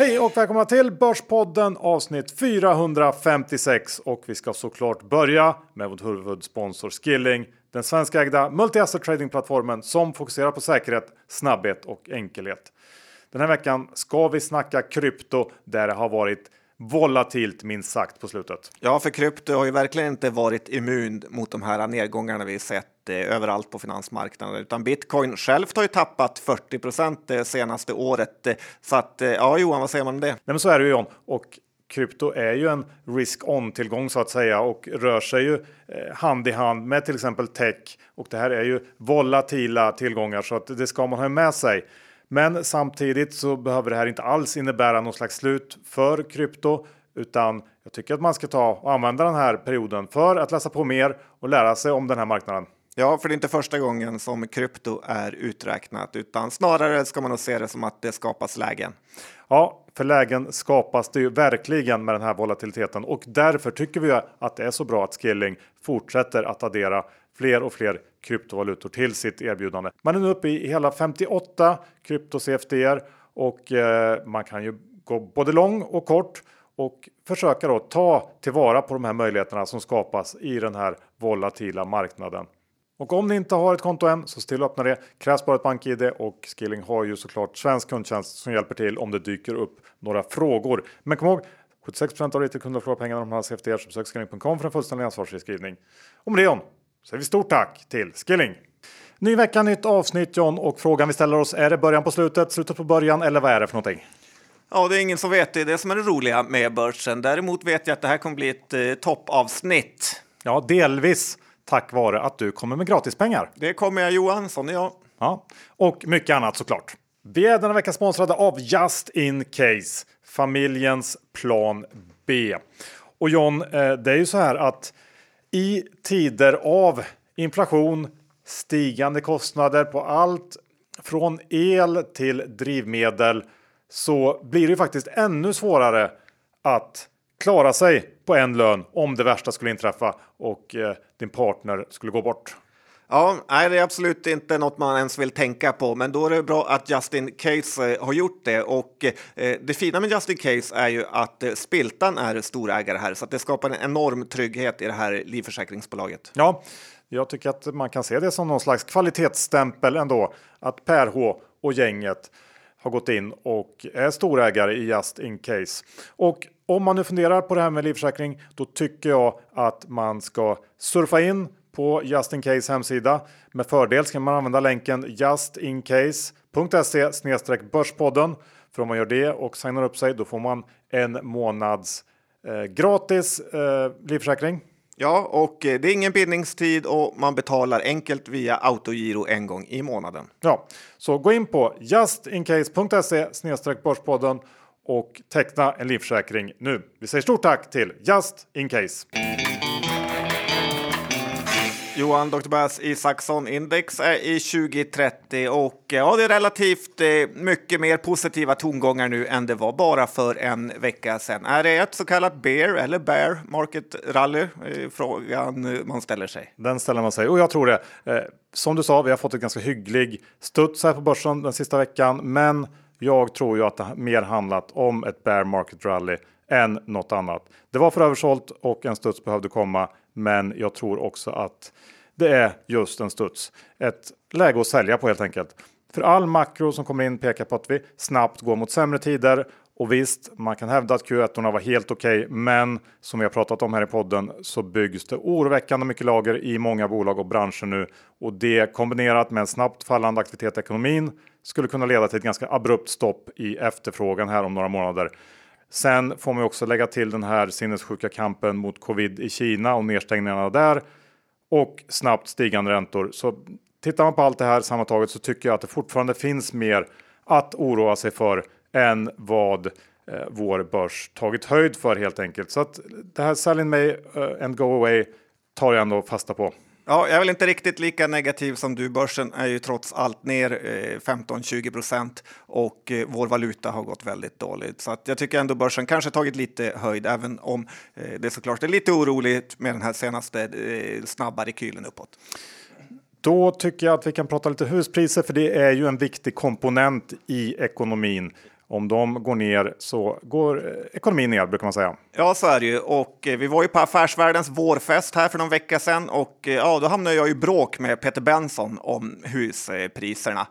Hej och välkomna till Börspodden avsnitt 456 och vi ska såklart börja med vår huvudsponsor Skilling, den svenskägda multi-asset tradingplattformen som fokuserar på säkerhet, snabbhet och enkelhet. Den här veckan ska vi snacka krypto där det har varit volatilt minst sagt på slutet. Ja, för krypto har ju verkligen inte varit immun mot de här nedgångarna vi sett överallt på finansmarknaden, utan bitcoin självt har ju tappat 40 procent det senaste året. Så att eh, ja, Johan, vad säger man om det? Nej, men så är det ju John. Och krypto är ju en risk-on tillgång så att säga och rör sig ju eh, hand i hand med till exempel tech. Och det här är ju volatila tillgångar så att det ska man ha med sig. Men samtidigt så behöver det här inte alls innebära något slags slut för krypto, utan jag tycker att man ska ta och använda den här perioden för att läsa på mer och lära sig om den här marknaden. Ja, för det är inte första gången som krypto är uträknat, utan snarare ska man nog se det som att det skapas lägen. Ja, för lägen skapas det ju verkligen med den här volatiliteten och därför tycker vi att det är så bra att Skilling fortsätter att addera fler och fler kryptovalutor till sitt erbjudande. Man är nu uppe i hela 58 krypto CFDR och eh, man kan ju gå både lång och kort och försöka då ta tillvara på de här möjligheterna som skapas i den här volatila marknaden. Och om ni inte har ett konto än så se till att öppna det. Krävs bara ett BankID och Skilling har ju såklart svensk kundtjänst som hjälper till om det dyker upp några frågor. Men kom ihåg 76% av retailkunder förlorar pengarna om de har CFDR så besök skilling.com för en fullständig ansvarsfri skrivning. Och med det John, säger vi stort tack till Skilling! Ny vecka, nytt avsnitt John och frågan vi ställer oss är det början på slutet, slutet på början eller vad är det för någonting? Ja, det är ingen som vet. Det är det som är det roliga med börsen. Däremot vet jag att det här kommer bli ett eh, toppavsnitt. Ja, delvis tack vare att du kommer med gratispengar. Det kommer jag Johan, sån är jag. Ja, och mycket annat såklart. Vi är denna vecka sponsrade av Just In Case, familjens plan B. Och John, eh, det är ju så här att i tider av inflation, stigande kostnader på allt från el till drivmedel så blir det faktiskt ännu svårare att klara sig på en lön om det värsta skulle inträffa och eh, din partner skulle gå bort. Ja, nej, det är absolut inte något man ens vill tänka på, men då är det bra att Justin Case eh, har gjort det. Och eh, det fina med Justin Case är ju att eh, Spiltan är storägare här, så att det skapar en enorm trygghet i det här livförsäkringsbolaget. Ja, jag tycker att man kan se det som någon slags kvalitetsstämpel ändå, att Per H och gänget har gått in och är storägare i Just In Case. Och om man nu funderar på det här med livförsäkring, då tycker jag att man ska surfa in på Just In Case hemsida. Med fördel ska man använda länken justincase.se börspodden. För om man gör det och signar upp sig, då får man en månads eh, gratis eh, livförsäkring. Ja, och eh, det är ingen bindningstid och man betalar enkelt via autogiro en gång i månaden. Ja, så gå in på justincase.se börspodden och teckna en livförsäkring nu. Vi säger stort tack till Just In Case. Johan Dr. Bass Isaksson index är i 2030 och ja, det är relativt eh, mycket mer positiva tongångar nu än det var bara för en vecka sedan. Är det ett så kallat bear eller bear market rally? Frågan man ställer sig. Den ställer man sig och jag tror det. Eh, som du sa, vi har fått ett ganska hygglig studs här på börsen den sista veckan, men jag tror ju att det mer handlat om ett bear market rally än något annat. Det var för översålt och en studs behövde komma, men jag tror också att det är just en studs. Ett läge att sälja på helt enkelt. För all makro som kommer in pekar på att vi snabbt går mot sämre tider. Och visst, man kan hävda att Q1 var helt okej, okay, men som vi har pratat om här i podden så byggs det oroväckande mycket lager i många bolag och branscher nu och det kombinerat med en snabbt fallande aktivitet i ekonomin skulle kunna leda till ett ganska abrupt stopp i efterfrågan här om några månader. Sen får man också lägga till den här sinnessjuka kampen mot covid i Kina och nedstängningarna där och snabbt stigande räntor. Så tittar man på allt det här sammantaget så tycker jag att det fortfarande finns mer att oroa sig för än vad eh, vår börs tagit höjd för helt enkelt. Så att det här sell in May uh, eh, and go away tar jag ändå fasta på. Ja, jag är väl inte riktigt lika negativ som du. Börsen är ju trots allt ner eh, 15-20 procent och eh, vår valuta har gått väldigt dåligt. Så att jag tycker ändå börsen kanske tagit lite höjd, även om eh, det såklart är lite oroligt med den här senaste snabba rekylen uppåt. Då tycker jag att vi kan prata lite huspriser, för det är ju en viktig komponent i ekonomin om de går ner så går eh, ekonomin ner brukar man säga. Ja, så är det ju. Och eh, vi var ju på Affärsvärldens vårfest här för någon vecka sedan och eh, ja, då hamnade jag i bråk med Peter Benson om huspriserna.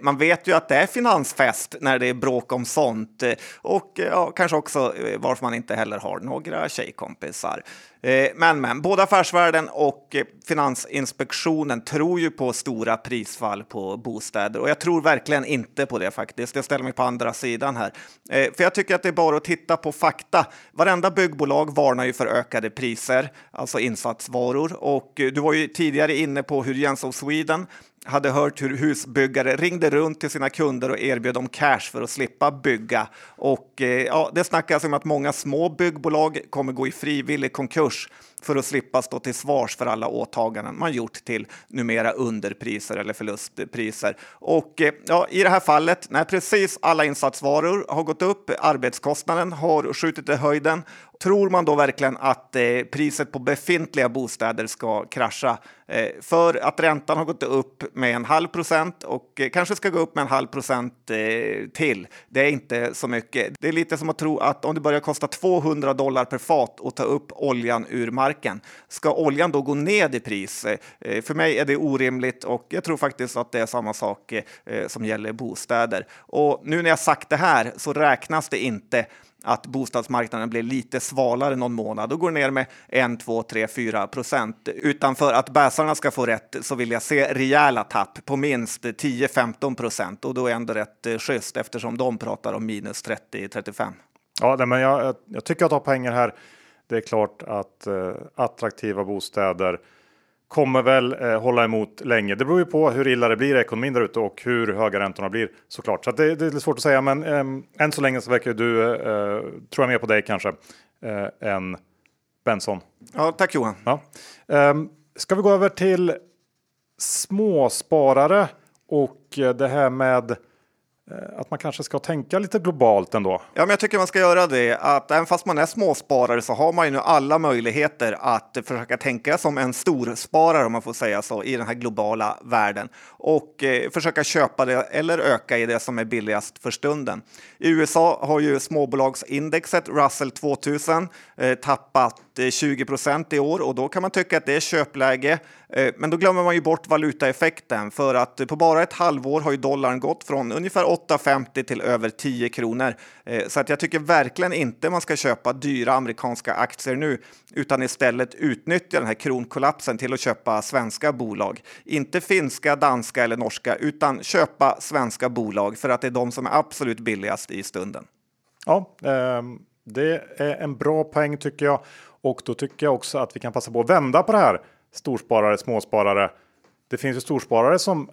Man vet ju att det är finansfest när det är bråk om sånt och ja, kanske också varför man inte heller har några tjejkompisar. Eh, men, men, både Affärsvärlden och eh, Finansinspektionen tror ju på stora prisfall på bostäder och jag tror verkligen inte på det faktiskt. Jag ställer mig på andra sidan här, eh, för jag tycker att det är bara att titta på fakta. Varenda byggbolag varnar ju för ökade priser, alltså insatsvaror. Och du var ju tidigare inne på hur Jens of Sweden hade hört hur husbyggare ringde runt till sina kunder och erbjöd dem cash för att slippa bygga. Och eh, ja, det snackas om att många små byggbolag kommer gå i frivillig konkurs för att slippa stå till svars för alla åtaganden man gjort till numera underpriser eller förlustpriser. Och eh, ja, i det här fallet, när precis alla insatsvaror har gått upp, arbetskostnaden har skjutit i höjden Tror man då verkligen att eh, priset på befintliga bostäder ska krascha? Eh, för att räntan har gått upp med en halv procent och eh, kanske ska gå upp med en halv procent eh, till. Det är inte så mycket. Det är lite som att tro att om det börjar kosta 200 dollar per fat att ta upp oljan ur marken, ska oljan då gå ned i pris? Eh, för mig är det orimligt och jag tror faktiskt att det är samma sak eh, som gäller bostäder. Och nu när jag sagt det här så räknas det inte att bostadsmarknaden blir lite svalare någon månad och går ner med 1, 2, 3, 4 procent. Utan för att bäsarna ska få rätt så vill jag se rejäla tapp på minst 10-15 procent och då är ändå rätt eh, schysst eftersom de pratar om minus 30-35. Ja, men jag, jag tycker att tar pengar här. Det är klart att eh, attraktiva bostäder kommer väl eh, hålla emot länge. Det beror ju på hur illa det blir i ekonomin där ute och hur höga räntorna blir såklart. Så det, det, är svårt att säga, men eh, än så länge så verkar du, eh, tror jag mer på dig kanske, eh, än Benson. Ja, tack Johan. Ja. Eh, ska vi gå över till småsparare och eh, det här med Eh, Eh, att man kanske ska tänka lite globalt ändå. Ja, men jag tycker man ska göra det. Att även fast man är småsparare så har man ju nu alla möjligheter att försöka tänka som en storsparare om man får säga så i den här globala världen och eh, försöka köpa det eller öka i det som är billigast för stunden. I USA har ju småbolagsindexet Russell 2000 eh, tappat 20 procent i år och då kan man tycka att det är köpläge. Eh, men då glömmer man ju bort valutaeffekten för att på bara ett halvår har ju dollarn gått från ungefär 8,50 till över 10 kronor. Eh, så att jag tycker verkligen inte man ska köpa dyra amerikanska aktier nu utan istället utnyttja den här kronkollapsen till att köpa svenska bolag. Inte finska, danska eller norska utan köpa svenska bolag för att det är de som är absolut billigast i stunden. Ja, ehm, det är en bra poäng tycker jag. Och då tycker jag också att vi kan passa på att vända på det här. Storsparare, småsparare. Det finns ju storsparare som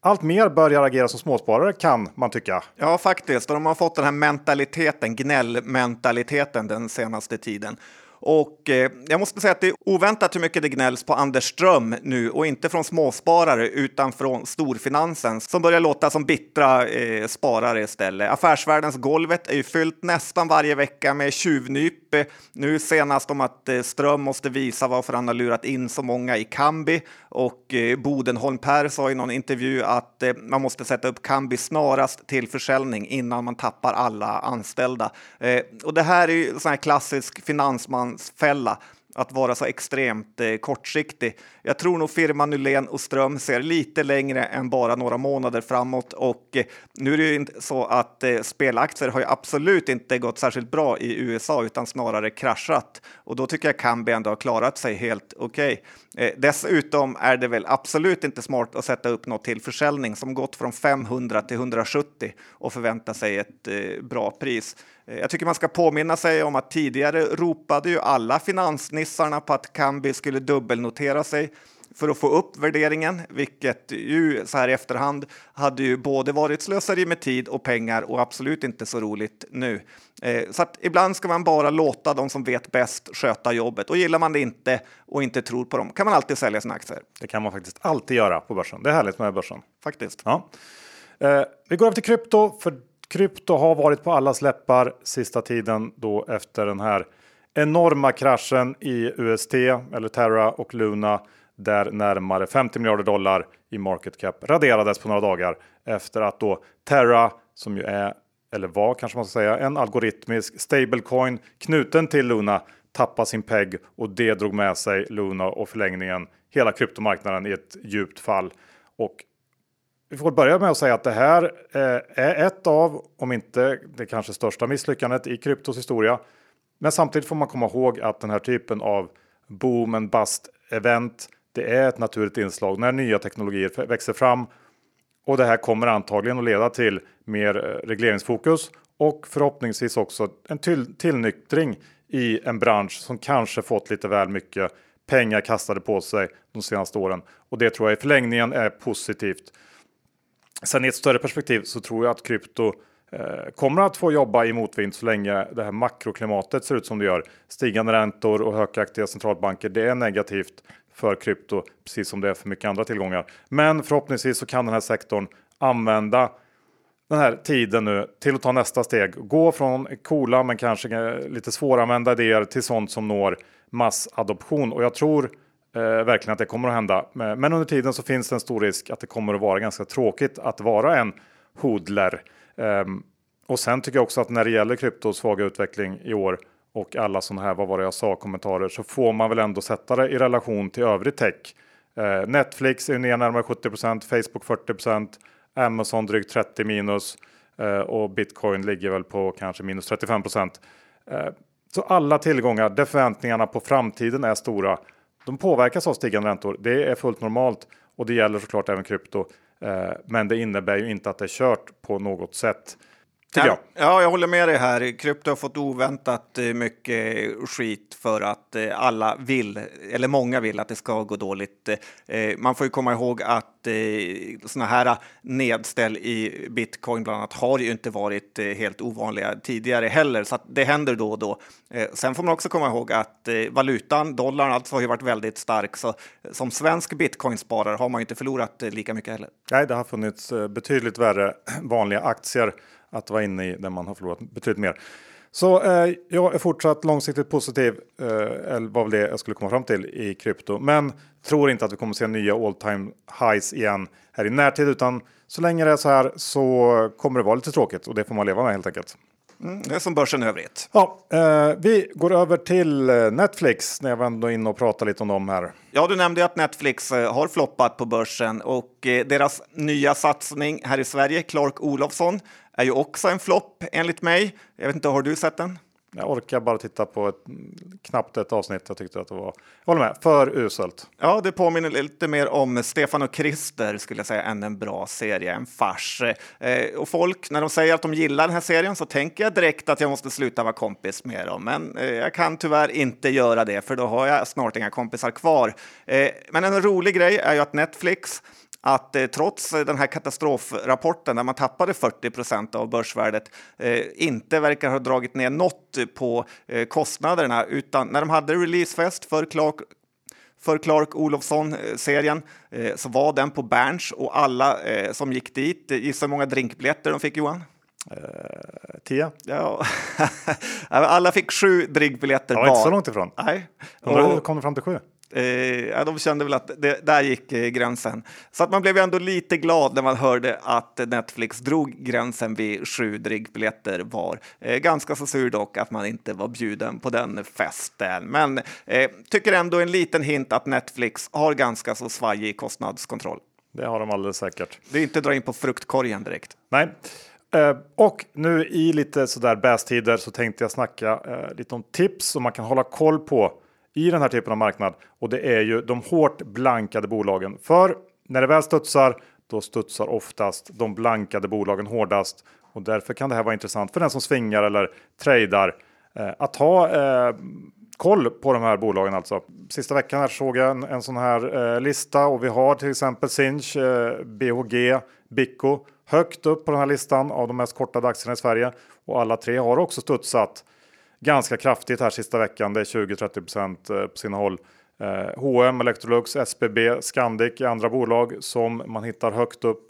allt mer börjar agera som småsparare kan man tycka. Ja, faktiskt. Och de har fått den här mentaliteten, gnällmentaliteten den senaste tiden. Och eh, jag måste säga att det är oväntat hur mycket det gnälls på Anders Ström nu och inte från småsparare utan från storfinansen som börjar låta som bittra eh, sparare istället. Affärsvärldens golvet är ju fyllt nästan varje vecka med tjuvnyp. Nu senast om att eh, Ström måste visa varför han har lurat in så många i Kambi och eh, Bodenholm Per sa i någon intervju att eh, man måste sätta upp Kambi snarast till försäljning innan man tappar alla anställda. Eh, och det här är ju sån här klassisk fälla att vara så extremt eh, kortsiktig. Jag tror nog firman Nylén och Ström ser lite längre än bara några månader framåt och eh, nu är det ju inte så att eh, spelaktier har ju absolut inte gått särskilt bra i USA utan snarare kraschat och då tycker jag Kambi ändå har klarat sig helt okej. Okay. Eh, dessutom är det väl absolut inte smart att sätta upp något till försäljning som gått från 500 till 170 och förvänta sig ett eh, bra pris. Eh, jag tycker man ska påminna sig om att tidigare ropade ju alla finansnissarna på att Kambi skulle dubbelnotera sig för att få upp värderingen, vilket ju så här i efterhand hade ju både varit slöseri med tid och pengar och absolut inte så roligt nu. Eh, så att ibland ska man bara låta de som vet bäst sköta jobbet och gillar man det inte och inte tror på dem kan man alltid sälja sina aktier. Det kan man faktiskt alltid göra på börsen. Det är härligt med börsen. Faktiskt. Ja. Eh, vi går över till krypto, för krypto har varit på allas läppar sista tiden då efter den här enorma kraschen i UST eller Terra och Luna där närmare 50 miljarder dollar i market cap raderades på några dagar efter att då Terra som ju är eller var kanske man ska säga, en algoritmisk stablecoin knuten till Luna tappa sin PEG och det drog med sig Luna och förlängningen hela kryptomarknaden i ett djupt fall. Och vi får börja med att säga att det här eh, är ett av, om inte det kanske största misslyckandet i kryptos historia. Men samtidigt får man komma ihåg att den här typen av boom and bust event, det är ett naturligt inslag när nya teknologier växer fram. Och det här kommer antagligen att leda till mer eh, regleringsfokus och förhoppningsvis också en till tillnyktring i en bransch som kanske fått lite väl mycket pengar kastade på sig de senaste åren. Och det tror jag i förlängningen är positivt. Sen i ett större perspektiv så tror jag att krypto eh, kommer att få jobba i motvind så länge det här makroklimatet ser ut som det gör. Stigande räntor och högaktiga centralbanker, det är negativt för krypto, precis som det är för mycket andra tillgångar. Men förhoppningsvis så kan den här sektorn använda den här tiden nu till att ta nästa steg. Gå från coola men kanske eh, lite svåranvända idéer till sånt som når massadoption. Och jag tror eh, verkligen att det kommer att hända. Eh, men under tiden så finns det en stor risk att det kommer att vara ganska tråkigt att vara en hodler. Eh, och sen tycker jag också att när det gäller kryptos svaga utveckling i år och alla sådana här, vad var det jag sa, kommentarer så får man väl ändå sätta det i relation till övrig tech. Eh, Netflix är ner närmare 70% Facebook 40% Amazon drygt 30 minus eh, och bitcoin ligger väl på kanske minus 35 eh, Så alla tillgångar där förväntningarna på framtiden är stora de påverkas av stigande räntor. Det är fullt normalt och det gäller såklart även krypto. Eh, men det innebär ju inte att det är kört på något sätt. Ja, jag. ja, jag håller med dig här. Krypto har fått oväntat eh, mycket skit för att eh, alla vill, eller många vill att det ska gå dåligt. Man får ju komma ihåg att sådana här nedställ i bitcoin bland annat har ju inte varit helt ovanliga tidigare heller, så det händer då och då. Sen får man också komma ihåg att valutan, dollarn, alltså har ju varit väldigt stark, så som svensk bitcoinsparare har man ju inte förlorat lika mycket heller. Nej, det har funnits betydligt värre vanliga aktier att vara inne i där man har förlorat betydligt mer. Så eh, jag är fortsatt långsiktigt positiv, eh, eller väl det jag skulle komma fram till i krypto. Men tror inte att vi kommer se nya all time highs igen här i närtid, utan så länge det är så här så kommer det vara lite tråkigt och det får man leva med helt enkelt. Mm, det är som börsen i övrigt. Ja, eh, vi går över till eh, Netflix när jag var ändå inne och pratade lite om dem här. Ja, du nämnde att Netflix eh, har floppat på börsen och eh, deras nya satsning här i Sverige, Clark Olofsson, är ju också en flopp enligt mig. Jag vet inte, har du sett den? Jag orkar bara titta på ett, knappt ett avsnitt. Jag tyckte att det var, jag håller med, för uselt. Ja, det påminner lite mer om Stefan och Krister skulle jag säga än en bra serie, en fars. Eh, och folk, när de säger att de gillar den här serien så tänker jag direkt att jag måste sluta vara kompis med dem. Men eh, jag kan tyvärr inte göra det, för då har jag snart inga kompisar kvar. Eh, men en rolig grej är ju att Netflix att eh, trots den här katastrofrapporten där man tappade 40 procent av börsvärdet eh, inte verkar ha dragit ner något på eh, kostnaderna utan när de hade releasefest för Clark för Clark Olofsson-serien eh, så var den på Berns och alla eh, som gick dit, gissa hur många drinkbiljetter de fick Johan? Eh, tio? Ja, alla fick sju drinkbiljetter var. Ja, inte så långt ifrån. Nej. Och, kom de fram till sju? Eh, de kände väl att det, där gick eh, gränsen. Så att man blev ändå lite glad när man hörde att Netflix drog gränsen vid sju drinkbiljetter var. Eh, ganska så sur dock att man inte var bjuden på den festen. Men eh, tycker ändå en liten hint att Netflix har ganska så svajig kostnadskontroll. Det har de alldeles säkert. Det är inte dra in på fruktkorgen direkt. Nej. Uh, och nu i lite sådär bästider så tänkte jag snacka uh, lite om tips som man kan hålla koll på i den här typen av marknad och det är ju de hårt blankade bolagen. För när det väl studsar, då studsar oftast de blankade bolagen hårdast och därför kan det här vara intressant för den som svingar eller tradar eh, att ha eh, koll på de här bolagen alltså. Sista veckan här såg jag en, en sån här eh, lista och vi har till exempel Sinch, eh, BHG, Bico högt upp på den här listan av de mest kortade aktierna i Sverige och alla tre har också studsat ganska kraftigt här sista veckan. Det är 20-30 eh, på sina håll. Eh, H&M, Electrolux, SBB, Scandic är andra bolag som man hittar högt upp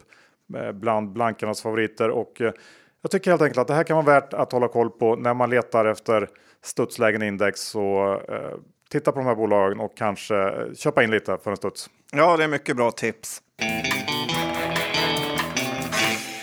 eh, bland blankarnas favoriter. Och eh, jag tycker helt enkelt att det här kan vara värt att hålla koll på när man letar efter studslägen index. Så titta på de här bolagen och kanske köpa in lite för en studs. Ja, det är mycket bra tips.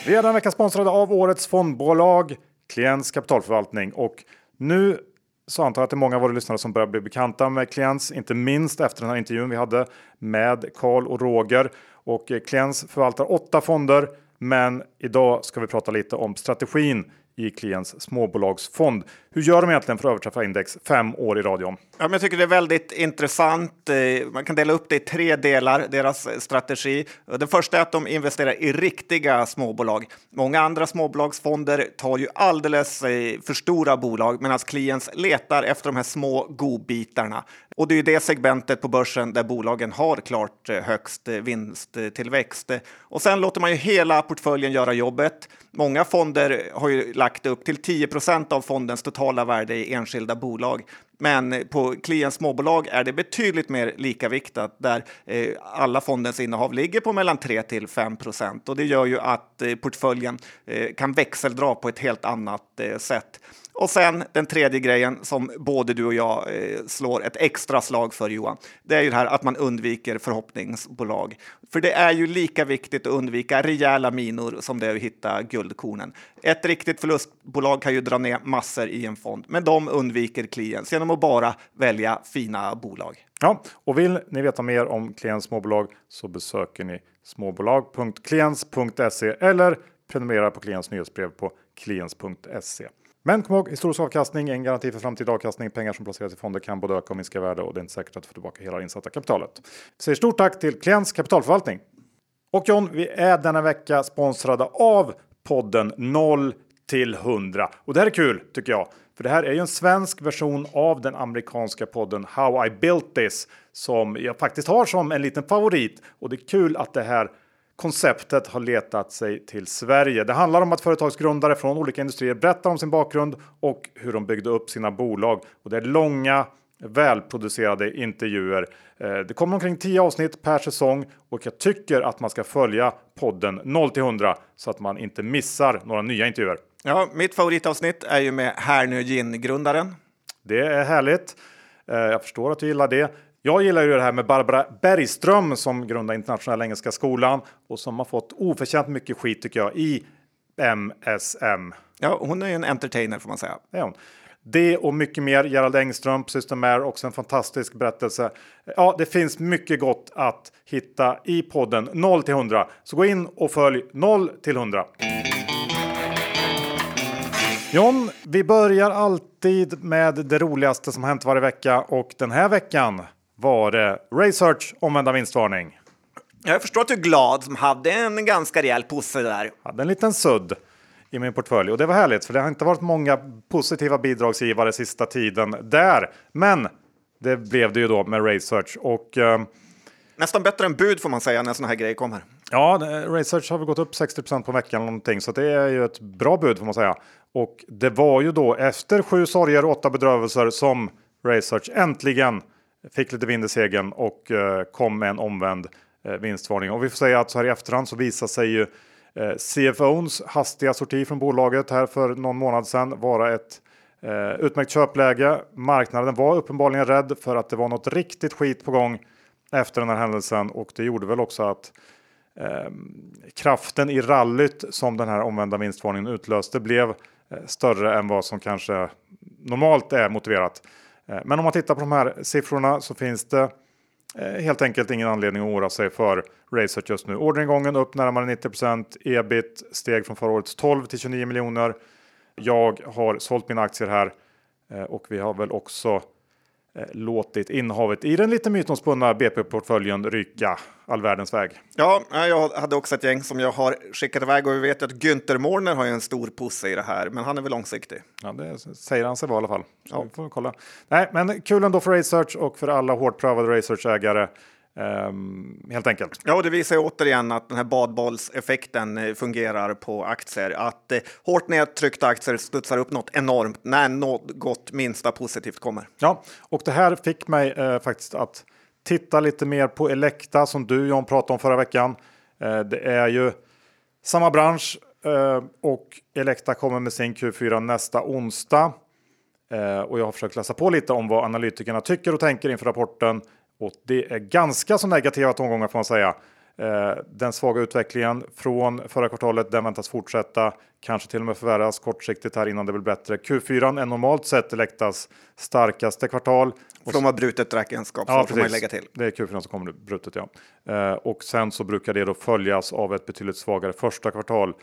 Vi är den vecka sponsrade av årets fondbolag Klients kapitalförvaltning och nu så antar jag att det är många av våra lyssnare som börjar bli bekanta med Klients, inte minst efter den här intervjun vi hade med Karl och Roger. Och eh, Klients förvaltar åtta fonder, men idag ska vi prata lite om strategin i Klients småbolagsfond. Hur gör de egentligen för att överträffa index fem år i radion? Ja, men jag tycker det är väldigt intressant. Eh, man kan dela upp det i tre delar, deras eh, strategi. Den första är att de investerar i riktiga småbolag. Många andra småbolagsfonder tar ju alldeles eh, för stora bolag medan Klients letar efter de här små godbitarna. Och det är ju det segmentet på börsen där bolagen har klart högst vinsttillväxt. Och sen låter man ju hela portföljen göra jobbet. Många fonder har ju lagt upp till 10 procent av fondens totala värde i enskilda bolag. Men på klients småbolag är det betydligt mer likaviktat där eh, alla fondens innehav ligger på mellan 3 till 5 procent och det gör ju att eh, portföljen eh, kan växeldra på ett helt annat eh, sätt. Och sen den tredje grejen som både du och jag eh, slår ett extra slag för Johan. Det är ju det här att man undviker förhoppningsbolag. För det är ju lika viktigt att undvika rejäla minor som det är att hitta guldkornen. Ett riktigt förlustbolag kan ju dra ner massor i en fond, men de undviker klients genom att bara välja fina bolag. Ja, och vill ni veta mer om Klients småbolag så besöker ni småbolag.kliens.se eller prenumerera på Klients nyhetsbrev på klients.se. Men kom ihåg, historisk avkastning är en garanti för framtida avkastning. Pengar som placeras i fonder kan både öka och minska värde och det är inte säkert att få tillbaka hela det insatta kapitalet. Vi säger stort tack till Klients kapitalförvaltning. Och John, vi är denna vecka sponsrade av podden 0 till 100. Och det här är kul tycker jag. För det här är ju en svensk version av den amerikanska podden How I Built This som jag faktiskt har som en liten favorit. Och det är kul att det här konceptet har letat sig till Sverige. Det handlar om att företagsgrundare från olika industrier berättar om sin bakgrund och hur de byggde upp sina bolag. Och det är långa välproducerade intervjuer. Eh, det kommer omkring 10 avsnitt per säsong och jag tycker att man ska följa podden 0 till 100 så att man inte missar några nya intervjuer. Ja, mitt favoritavsnitt är ju med Härnö Gin-grundaren. Det är härligt. Eh, jag förstår att du gillar det. Jag gillar ju det här med Barbara Bergström som grundade Internationella Engelska Skolan och som har fått oförtjänt mycket skit tycker jag i MSM. Ja, hon är ju en entertainer får man säga. Det är hon. Det och mycket mer. Gerald Engström på Systemair, också en fantastisk berättelse. Ja, det finns mycket gott att hitta i podden 0 till 100. Så gå in och följ 0 till 100. John, vi börjar alltid med det roligaste som hänt varje vecka och den här veckan var det Research omvända vinstvarning. Jag förstår att du är glad som hade en ganska rejäl pusse där. Hade en liten sudd i min portfölj och det var härligt för det har inte varit många positiva bidragsgivare sista tiden där. Men det blev det ju då med Research och eh, Nästan bättre än bud får man säga när sådana här grejer kommer. Ja, Research har väl gått upp 60% på veckan eller någonting så det är ju ett bra bud får man säga. Och det var ju då efter sju sorger och åtta bedrövelser som Research äntligen fick lite vind i segern och eh, kom med en omvänd eh, vinstvarning. Och vi får säga att så här i efterhand så visar sig ju eh, CFOns hastiga sorti från bolaget här för någon månad sedan vara ett eh, utmärkt köpläge. Marknaden var uppenbarligen rädd för att det var något riktigt skit på gång efter den här händelsen och det gjorde väl också att eh, kraften i rallyt som den här omvända vinstvarningen utlöste blev eh, större än vad som kanske normalt är motiverat. Eh, men om man tittar på de här siffrorna så finns det eh, helt enkelt ingen anledning att oroa sig för racet just nu. Orderingången upp närmare 90% ebit steg från förra årets 12 till 29 miljoner. Jag har sålt mina aktier här eh, och vi har väl också Eh, låtit innehavet i den lite mytomspunna BP-portföljen ryka all världens väg. Ja, jag hade också ett gäng som jag har skickat iväg och vi vet att Günther Morner har ju en stor pusse i det här, men han är väl långsiktig. Ja, det säger han sig vara i alla fall. Så ja. vi får kolla. Nej, men kul ändå för Research och för alla hårt prövade Research-ägare. Um, helt enkelt. Ja, och det visar återigen att den här badbollseffekten eh, fungerar på aktier. Att eh, hårt nedtryckta aktier studsar upp något enormt när något minsta positivt kommer. Ja, och det här fick mig eh, faktiskt att titta lite mer på Elekta som du John pratade om förra veckan. Eh, det är ju samma bransch eh, och Elekta kommer med sin Q4 nästa onsdag. Eh, och jag har försökt läsa på lite om vad analytikerna tycker och tänker inför rapporten. Och det är ganska så negativa tongångar får man säga. Eh, den svaga utvecklingen från förra kvartalet den väntas fortsätta, kanske till och med förvärras kortsiktigt här innan det blir bättre. Q4 är normalt sett Elektas starkaste kvartal. För de har brutet räkenskapsår ja, får man lägga till. Det är Q4 som kommer brutet ja. Eh, och sen så brukar det då följas av ett betydligt svagare första kvartal.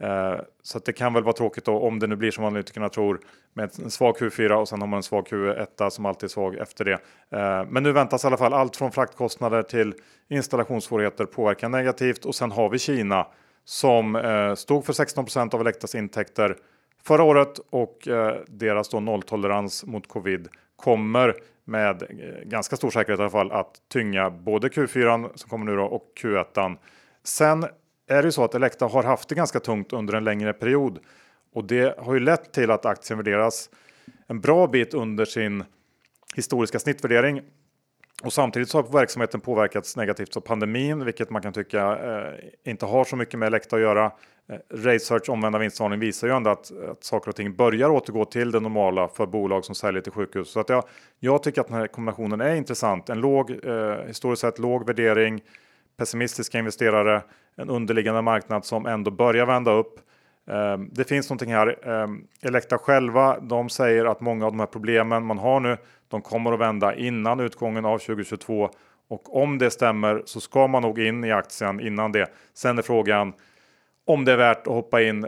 Eh, så det kan väl vara tråkigt då om det nu blir som analytikerna tror med en svag Q4 och sen har man en svag Q1 som alltid är svag efter det. Eh, men nu väntas i alla fall allt från fraktkostnader till installationssvårigheter påverka negativt och sen har vi Kina som eh, stod för 16% av Elektas intäkter förra året och eh, deras då nolltolerans mot covid kommer med eh, ganska stor säkerhet i alla fall att tynga både Q4 som kommer nu då och Q1. Sen är det så att Elekta har haft det ganska tungt under en längre period och det har ju lett till att aktien värderas en bra bit under sin historiska snittvärdering. Och samtidigt så har verksamheten påverkats negativt av pandemin, vilket man kan tycka eh, inte har så mycket med Elekta att göra. Eh, Research omvända vinstvarning visar ju ändå att, att saker och ting börjar återgå till det normala för bolag som säljer till sjukhus. Så att jag, jag tycker att den här kombinationen är intressant. En låg, eh, historiskt sett låg värdering, pessimistiska investerare, en underliggande marknad som ändå börjar vända upp. Ehm, det finns någonting här. Ehm, Elekta själva, de säger att många av de här problemen man har nu, de kommer att vända innan utgången av 2022 och om det stämmer så ska man nog in i aktien innan det. Sen är frågan om det är värt att hoppa in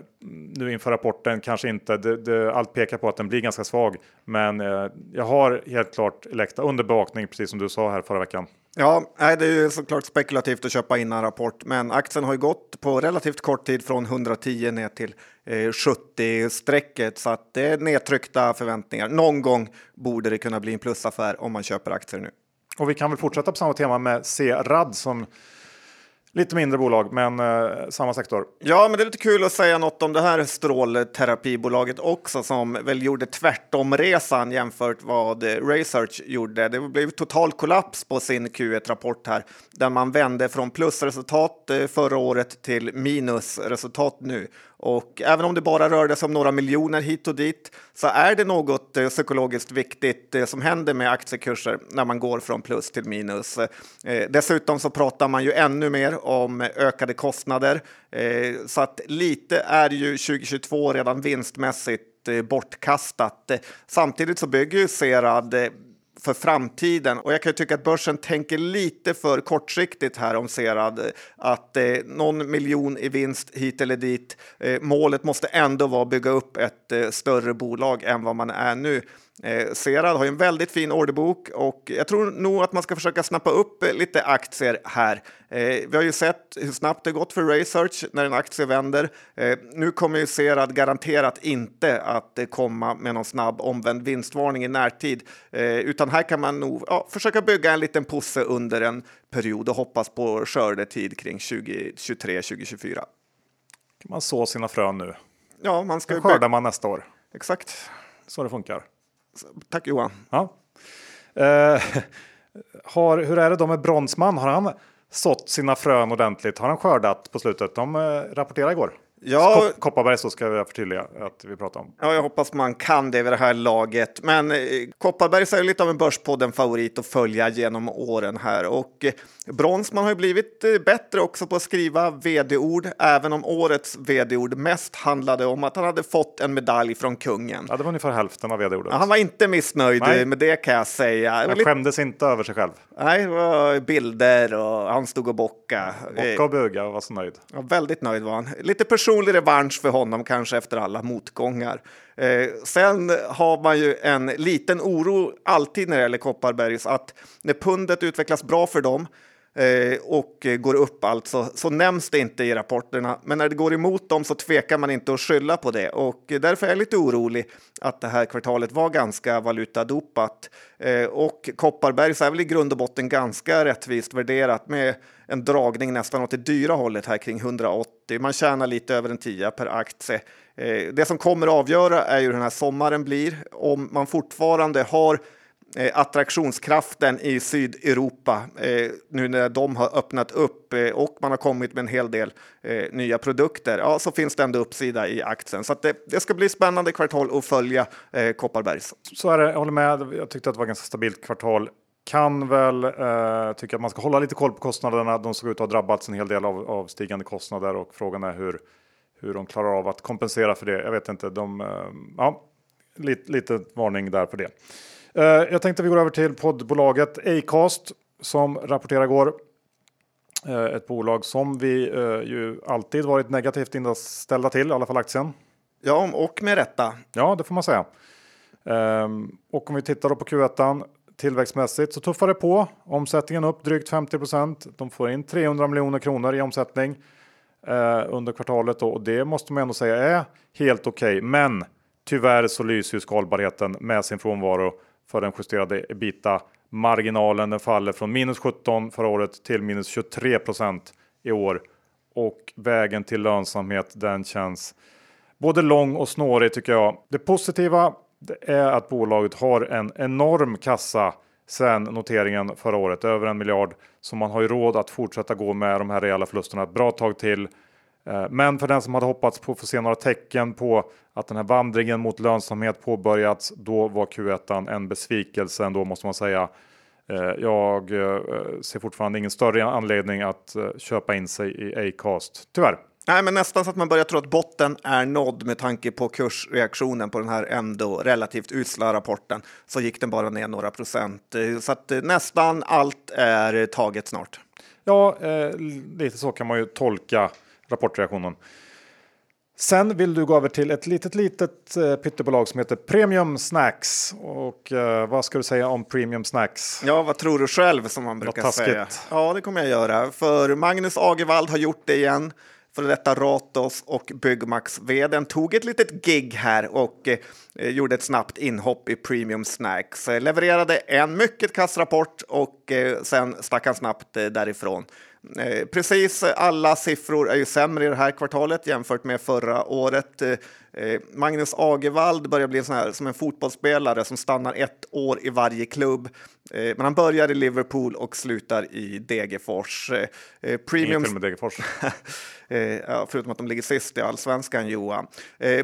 nu inför rapporten, kanske inte. Det, det, allt pekar på att den blir ganska svag, men eh, jag har helt klart Elekta under bevakning, precis som du sa här förra veckan. Ja, det är ju såklart spekulativt att köpa in en rapport, men aktien har ju gått på relativt kort tid från 110 ner till eh, 70-strecket, så att det är nedtryckta förväntningar. Någon gång borde det kunna bli en plusaffär om man köper aktier nu. Och vi kan väl fortsätta på samma tema med C-RAD som Lite mindre bolag, men eh, samma sektor. Ja, men det är lite kul att säga något om det här strålterapibolaget också, som väl gjorde tvärtom-resan jämfört vad Research gjorde. Det blev total kollaps på sin Q1-rapport här, där man vände från plusresultat eh, förra året till minusresultat nu. Och även om det bara rörde sig om några miljoner hit och dit så är det något eh, psykologiskt viktigt eh, som händer med aktiekurser när man går från plus till minus. Eh, dessutom så pratar man ju ännu mer om ökade kostnader eh, så att lite är ju 2022 redan vinstmässigt eh, bortkastat. Eh, samtidigt så bygger ju Serad för framtiden. Och jag kan tycka att börsen tänker lite för kortsiktigt här om Serad. Att eh, någon miljon i vinst hit eller dit. Eh, målet måste ändå vara att bygga upp ett eh, större bolag än vad man är nu. Eh, Serad har ju en väldigt fin orderbok och jag tror nog att man ska försöka snappa upp eh, lite aktier här. Eh, vi har ju sett hur snabbt det gått för Research när en aktie vänder. Eh, nu kommer ju Serad garanterat inte att eh, komma med någon snabb omvänd vinstvarning i närtid, eh, utan här kan man nog ja, försöka bygga en liten posse under en period och hoppas på skördetid kring 2023-2024. Kan man så sina frön nu? Ja, man ska. skördar man nästa år. Exakt. Så det funkar. Tack Johan. Ja. Eh, har, hur är det då med Bronsman? Har han sått sina frön ordentligt? Har han skördat på slutet? De eh, rapporterade igår. Ja, Kopparberg så ska jag förtydliga att vi pratar om. Ja, jag hoppas man kan det vid det här laget. Men eh, Kopparberg är lite av en börspodden favorit att följa genom åren här. Och eh, Bronsman har ju blivit eh, bättre också på att skriva vd-ord, även om årets vd-ord mest handlade om att han hade fått en medalj från kungen. Ja, det var ungefär hälften av vd-ordet. Ja, han var inte missnöjd Nej. med det kan jag säga. Han skämdes inte över sig själv. Nej, det var bilder och han stod och bockade. Bocka och buga och var så nöjd. Ja, väldigt nöjd var han. Lite person otrolig revansch för honom kanske efter alla motgångar. Eh, sen har man ju en liten oro alltid när det gäller Kopparbergs att när pundet utvecklas bra för dem Eh, och eh, går upp alltså, så nämns det inte i rapporterna. Men när det går emot dem så tvekar man inte att skylla på det och därför är jag lite orolig att det här kvartalet var ganska valutadopat. Eh, och Kopparbergs är väl i grund och botten ganska rättvist värderat med en dragning nästan åt det dyra hållet här kring 180. Man tjänar lite över en tia per aktie. Det som kommer att avgöra är ju hur den här sommaren blir. Om man fortfarande har Eh, attraktionskraften i Sydeuropa eh, nu när de har öppnat upp eh, och man har kommit med en hel del eh, nya produkter, ja, så finns det ändå uppsida i aktien. Så det, det, ska bli spännande kvartal att följa eh, Kopparbergs. Så är det, jag håller med. Jag tyckte att det var ganska stabilt kvartal kan väl eh, tycka att man ska hålla lite koll på kostnaderna. De såg ut att ha drabbats en hel del av, av stigande kostnader och frågan är hur, hur de klarar av att kompensera för det. Jag vet inte, de, eh, ja, lite, lite varning där på det. Eh, jag tänkte vi går över till poddbolaget Acast som rapporterar igår. Eh, ett bolag som vi eh, ju alltid varit negativt inställda till, i alla fall aktien. Ja, och med rätta. Ja, det får man säga. Ehm, och om vi tittar då på Q1 tillväxtmässigt så tuffar det på. Omsättningen upp drygt 50% De får in 300 miljoner kronor i omsättning under kvartalet då, och det måste man ändå säga är helt okej. Okay. Men tyvärr så lyser ju skalbarheten med sin frånvaro för den justerade ebita marginalen. Den faller från minus 17 förra året till minus 23% i år och vägen till lönsamhet den känns både lång och snårig tycker jag. Det positiva det är att bolaget har en enorm kassa sen noteringen förra året, över en miljard. Så man har ju råd att fortsätta gå med de här rejäla förlusterna ett bra tag till. Eh, men för den som hade hoppats på att få se några tecken på att den här vandringen mot lönsamhet påbörjats, då var Q1 en besvikelse ändå måste man säga. Eh, jag eh, ser fortfarande ingen större anledning att köpa in sig i Acast, tyvärr. Nej, men nästan så att man börjar tro att botten är nådd med tanke på kursreaktionen på den här ändå relativt usla rapporten. Så gick den bara ner några procent. Så att nästan allt är taget snart. Ja, eh, lite så kan man ju tolka rapportreaktionen. Sen vill du gå över till ett litet, litet eh, pyttebolag som heter Premium Snacks. Och eh, vad ska du säga om Premium Snacks? Ja, vad tror du själv som man brukar säga? Ja, det kommer jag göra. För Magnus Agervald har gjort det igen. För detta Ratos och Byggmax vdn tog ett litet gig här och eh, gjorde ett snabbt inhopp i Premium Snacks. Eh, levererade en mycket kass rapport och eh, sen stack han snabbt eh, därifrån. Eh, precis alla siffror är ju sämre i det här kvartalet jämfört med förra året. Eh, Magnus Agevald börjar bli sån här, som en fotbollsspelare som stannar ett år i varje klubb. Men han börjar i Liverpool och slutar i Degerfors. Premium... Inget med Degerfors. förutom att de ligger sist i allsvenskan, Johan.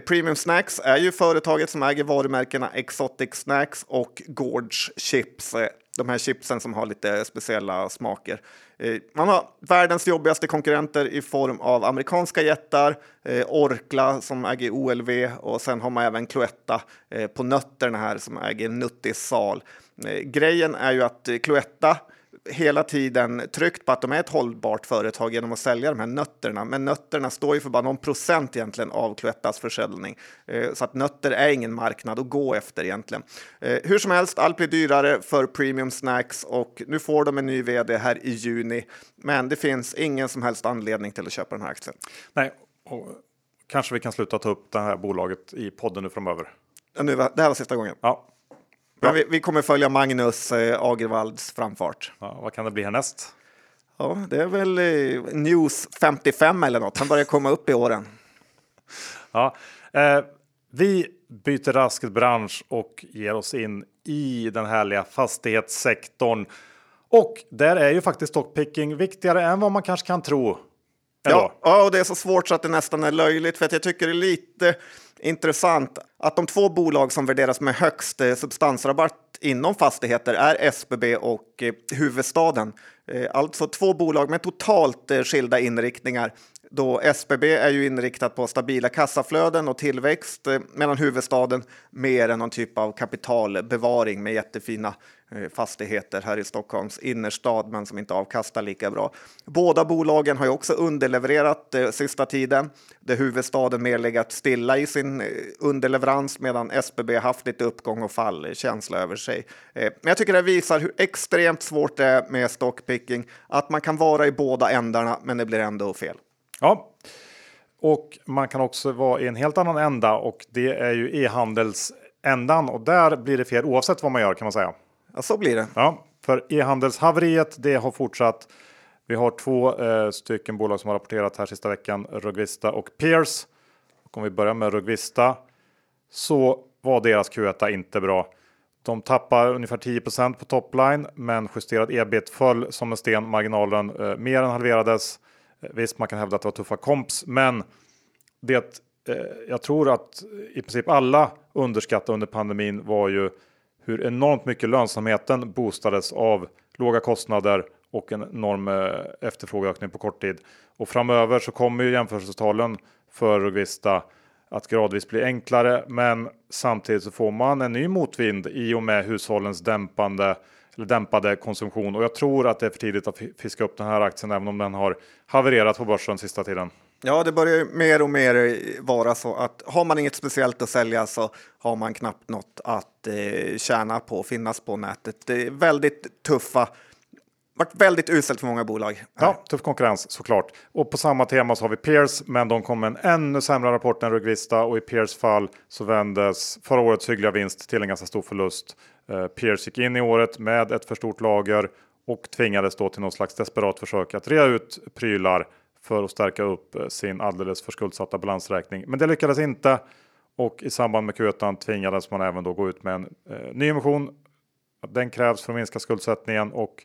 Premium Snacks är ju företaget som äger varumärkena Exotic Snacks och Gorge Chips. De här chipsen som har lite speciella smaker. Eh, man har världens jobbigaste konkurrenter i form av amerikanska jättar, eh, Orkla som äger OLV och sen har man även Cloetta eh, på nötterna här som äger Nuttisal. Grejen är ju att Cloetta hela tiden tryckt på att de är ett hållbart företag genom att sälja de här nötterna. Men nötterna står ju för bara någon procent egentligen av Cloettas försäljning. Eh, så att nötter är ingen marknad att gå efter egentligen. Eh, hur som helst, allt blir dyrare för Premium Snacks och nu får de en ny vd här i juni. Men det finns ingen som helst anledning till att köpa den här aktien. Nej, och kanske vi kan sluta ta upp det här bolaget i podden nu framöver. Ja, nu, det här var sista gången. Ja. Men vi, vi, kommer följa Magnus eh, Agervalds framfart. Ja, vad kan det bli härnäst? Ja, det är väl eh, News 55 eller något. Han börjar komma upp i åren. Ja, eh, vi byter raskt bransch och ger oss in i den härliga fastighetssektorn. Och där är ju faktiskt stockpicking viktigare än vad man kanske kan tro. Ja, ja, och det är så svårt så att det nästan är löjligt för att jag tycker det är lite intressant att de två bolag som värderas med högst eh, substansrabatt inom fastigheter är SBB och eh, huvudstaden. Eh, alltså två bolag med totalt skilda inriktningar. Då SBB är ju inriktat på stabila kassaflöden och tillväxt eh, medan huvudstaden mer är någon typ av kapitalbevaring med jättefina Eh, fastigheter här i Stockholms innerstad men som inte avkastar lika bra. Båda bolagen har ju också underlevererat eh, sista tiden. Där huvudstaden mer legat stilla i sin eh, underleverans medan SBB haft lite uppgång och fallkänsla över sig. Eh, men jag tycker det visar hur extremt svårt det är med stockpicking. Att man kan vara i båda ändarna men det blir ändå fel. Ja, och man kan också vara i en helt annan ända och det är ju e-handelsändan och där blir det fel oavsett vad man gör kan man säga. Ja, så blir det. Ja, för e-handelshaveriet det har fortsatt. Vi har två eh, stycken bolag som har rapporterat här sista veckan, Rugvista och Peers. Och om vi börjar med Rugvista så var deras Q1 inte bra. De tappar ungefär 10% på topline, men justerad ebit föll som en sten. Marginalen eh, mer än halverades. Eh, visst, man kan hävda att det var tuffa komps, men det eh, jag tror att i princip alla underskattade under pandemin var ju hur enormt mycket lönsamheten boostades av låga kostnader och en enorm eh, efterfrågeökning på kort tid. Och framöver så kommer ju jämförelsetalen för Rugvista att gradvis bli enklare, men samtidigt så får man en ny motvind i och med hushållens dämpande dämpade konsumtion. Och jag tror att det är för tidigt att fiska upp den här aktien, även om den har havererat på börsen sista tiden. Ja, det börjar mer och mer vara så att har man inget speciellt att sälja så har man knappt något att eh, tjäna på, finnas på nätet. Det är väldigt tuffa varit väldigt uselt för många bolag. Ja, tuff konkurrens såklart. Och på samma tema så har vi Peers, men de kom med en ännu sämre rapport än Rugvista och i Peers fall så vändes förra årets hyggliga vinst till en ganska stor förlust. Eh, Pierce gick in i året med ett för stort lager och tvingades då till något slags desperat försök att rea ut prylar för att stärka upp eh, sin alldeles för skuldsatta balansräkning. Men det lyckades inte och i samband med Q1 tvingades man även då gå ut med en eh, ny emission. Den krävs för att minska skuldsättningen och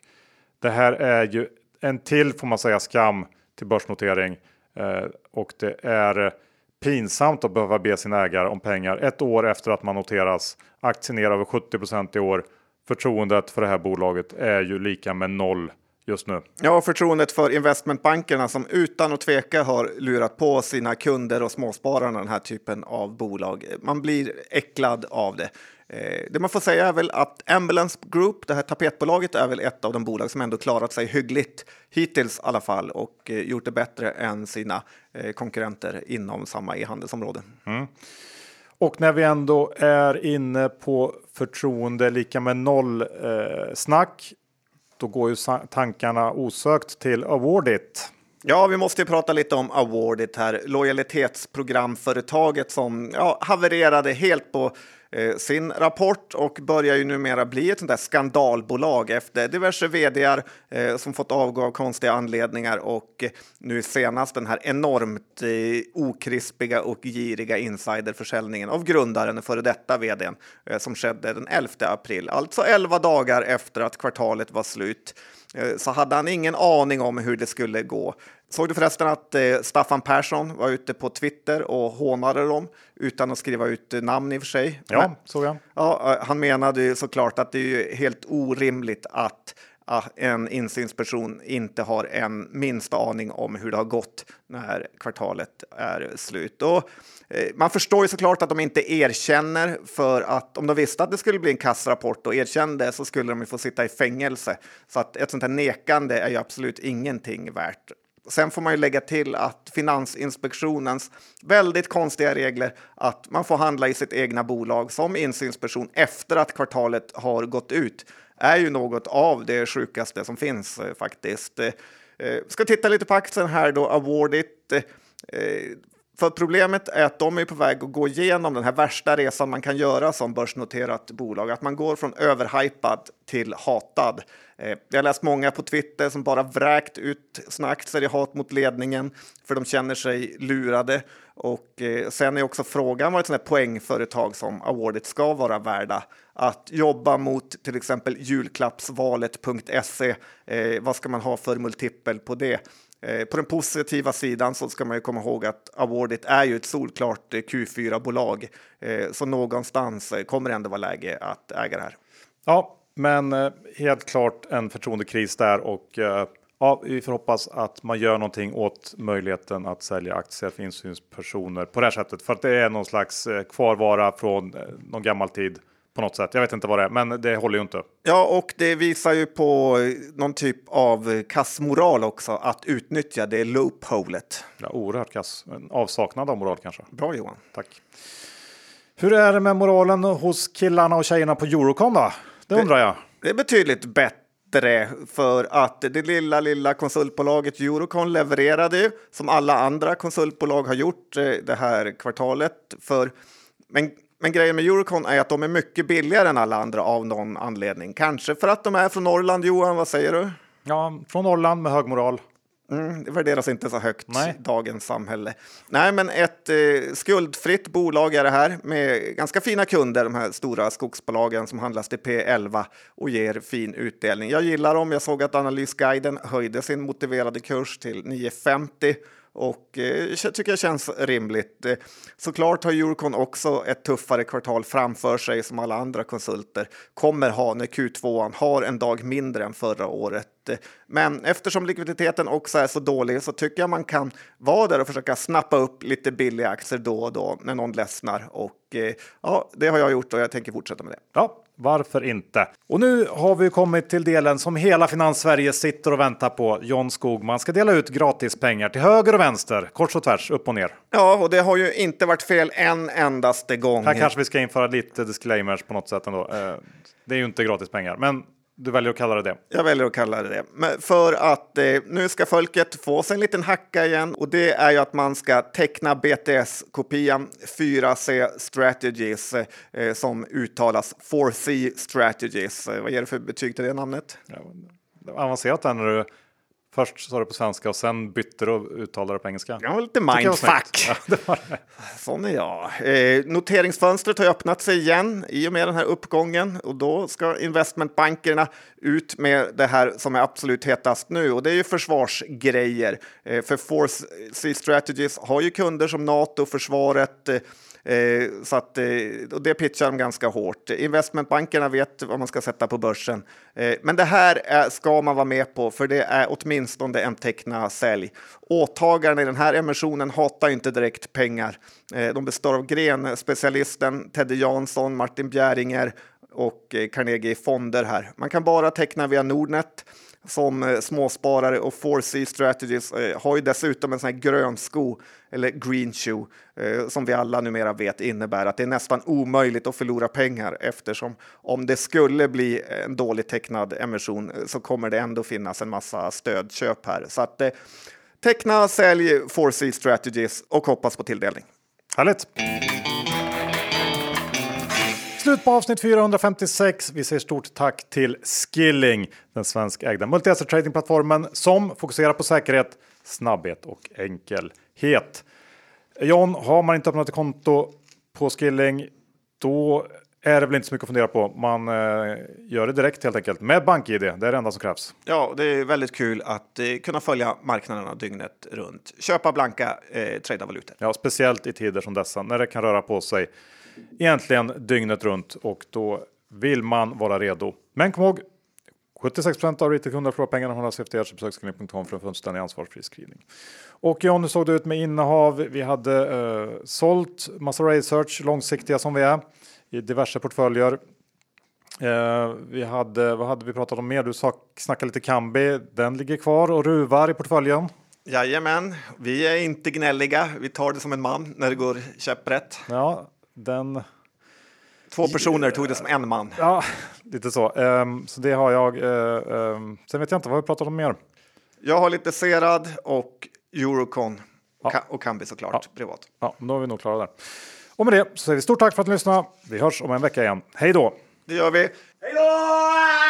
det här är ju en till får man säga skam till börsnotering eh, och det är pinsamt att behöva be sin ägare om pengar ett år efter att man noteras. Aktien ner över 70% i år. Förtroendet för det här bolaget är ju lika med noll just nu. Ja, förtroendet för investmentbankerna som utan att tveka har lurat på sina kunder och småspararna den här typen av bolag. Man blir äcklad av det. Eh, det man får säga är väl att Ambulance Group, det här tapetbolaget, är väl ett av de bolag som ändå klarat sig hyggligt hittills i alla fall och eh, gjort det bättre än sina eh, konkurrenter inom samma e-handelsområde. Mm. Och när vi ändå är inne på förtroende lika med noll eh, snack, då går ju tankarna osökt till Awardit. Ja, vi måste ju prata lite om Awardit här, lojalitetsprogramföretaget som ja, havererade helt på Eh, sin rapport och börjar ju numera bli ett sånt där skandalbolag efter diverse vd eh, som fått avgå av konstiga anledningar och nu senast den här enormt eh, okrispiga och giriga insiderförsäljningen av grundaren, före detta vdn, eh, som skedde den 11 april, alltså 11 dagar efter att kvartalet var slut så hade han ingen aning om hur det skulle gå. Såg du förresten att eh, Staffan Persson var ute på Twitter och hånade dem utan att skriva ut namn i och för sig? Ja, såg jag. Ja, eh, han menade ju såklart att det är helt orimligt att en insynsperson inte har en minsta aning om hur det har gått när kvartalet är slut. Och eh, man förstår ju såklart att de inte erkänner för att om de visste att det skulle bli en kassrapport och erkände så skulle de ju få sitta i fängelse. Så att ett sånt här nekande är ju absolut ingenting värt. Sen får man ju lägga till att Finansinspektionens väldigt konstiga regler att man får handla i sitt egna bolag som insynsperson efter att kvartalet har gått ut är ju något av det sjukaste som finns eh, faktiskt. Eh, eh, ska titta lite på aktien här då, Awardit. För problemet är att de är på väg att gå igenom den här värsta resan man kan göra som börsnoterat bolag. Att man går från överhypad till hatad. Eh, jag har läst många på Twitter som bara vräkt ut sina aktier i hat mot ledningen för de känner sig lurade. Och eh, sen är också frågan vad ett sånt här poängföretag som Awardit ska vara värda. Att jobba mot till exempel julklappsvalet.se. Eh, vad ska man ha för multipel på det? Eh, på den positiva sidan så ska man ju komma ihåg att Awardit är ju ett solklart eh, Q4-bolag. Eh, så någonstans kommer det ändå vara läge att äga det här. Ja, men helt klart en förtroendekris där och ja, vi får hoppas att man gör någonting åt möjligheten att sälja aktier för insynspersoner på det här sättet. För att det är någon slags kvarvara från någon gammal tid på något sätt. Jag vet inte vad det är, men det håller ju inte. Ja, och det visar ju på någon typ av kassmoral också att utnyttja det loopholet. Ja, oerhört kass. En avsaknad av moral kanske. Bra Johan. Tack. Hur är det med moralen hos killarna och tjejerna på Eurocon då? Det, det undrar jag. Det är betydligt bättre för att det lilla, lilla konsultbolaget Eurocon levererade som alla andra konsultbolag har gjort eh, det här kvartalet. För, men men grejen med Eurocon är att de är mycket billigare än alla andra av någon anledning. Kanske för att de är från Norrland, Johan, vad säger du? Ja, från Norrland med hög moral. Mm, det värderas inte så högt i dagens samhälle. Nej, men ett eh, skuldfritt bolag är det här med ganska fina kunder, de här stora skogsbolagen som handlas till P11 och ger fin utdelning. Jag gillar dem. Jag såg att Analysguiden höjde sin motiverade kurs till 950 och eh, jag tycker det känns rimligt. Eh, såklart har Eurocon också ett tuffare kvartal framför sig som alla andra konsulter kommer ha när Q2 har en dag mindre än förra året. Eh, men eftersom likviditeten också är så dålig så tycker jag man kan vara där och försöka snappa upp lite billiga aktier då och då när någon ledsnar. Och eh, ja, det har jag gjort och jag tänker fortsätta med det. Ja, varför inte? Och nu har vi kommit till delen som hela Finanssverige sitter och väntar på. John Skogman ska dela ut gratis pengar till höger och vänster, kors och tvärs, upp och ner. Ja, och det har ju inte varit fel en endaste gång. Här kanske vi ska införa lite disclaimers på något sätt ändå. Eh, det är ju inte gratis pengar, men du väljer att kalla det det? Jag väljer att kalla det det. Men för att eh, nu ska folket få sig en liten hacka igen och det är ju att man ska teckna BTS-kopian 4C Strategies eh, som uttalas 4C Strategies. Eh, vad ger det för betyg till det namnet? Ja, avancerat där när du Först sa du på svenska och sen bytte du och uttalade på engelska. Ja, lite mindfuck. Ja, Sån är jag. Eh, noteringsfönstret har öppnat sig igen i och med den här uppgången och då ska investmentbankerna ut med det här som är absolut hetast nu och det är ju försvarsgrejer. Eh, för Force C Strategies har ju kunder som Nato, försvaret, Eh, Eh, så att, eh, och det pitchar de ganska hårt. Investmentbankerna vet vad man ska sätta på börsen. Eh, men det här är, ska man vara med på, för det är åtminstone en teckna sälj. Åtagarna i den här emissionen hatar inte direkt pengar. Eh, de består av grenspecialisten Teddy Jansson, Martin Bjäringer och eh, Carnegie Fonder här. Man kan bara teckna via Nordnet som småsparare och 4C Strategies har ju dessutom en sån här grön sko eller green shoe eh, som vi alla numera vet innebär att det är nästan omöjligt att förlora pengar eftersom om det skulle bli en dåligt tecknad emission eh, så kommer det ändå finnas en massa stödköp här. Så att eh, teckna, sälj 4C Strategies och hoppas på tilldelning. Härligt! Slut på avsnitt 456. Vi säger stort tack till Skilling, den svenskägda multi-asset tradingplattformen som fokuserar på säkerhet, snabbhet och enkelhet. John, har man inte öppnat ett konto på Skilling, då är det väl inte så mycket att fundera på. Man eh, gör det direkt helt enkelt med BankID. Det är det enda som krävs. Ja, det är väldigt kul att eh, kunna följa marknaderna dygnet runt. Köpa blanka, eh, trada valutor. Ja, speciellt i tider som dessa när det kan röra på sig egentligen dygnet runt och då vill man vara redo. Men kom ihåg 76% av retailkunder förlorar pengarna hållas efter besöksklinick.com för en fullständig ansvarsfri screening. Och John, hur såg det ut med innehav? Vi hade uh, sålt massa research, långsiktiga som vi är, i diverse portföljer. Uh, vi hade, vad hade vi pratat om mer? Du snackade lite Kambi, den ligger kvar och ruvar i portföljen. Jajamän, vi är inte gnälliga. Vi tar det som en man när det går käpprätt. Ja, den... Två personer tog det som en man. Ja, lite så. Um, så det har jag. Uh, um, sen vet jag inte vad vi pratat om mer. Jag har lite Serad och Eurocon ja. och Kambi såklart ja. privat. Ja, då är vi nog klara där. Och med det så säger vi stort tack för att ni lyssnade. Vi hörs om en vecka igen. Hej då! Det gör vi. Hej då!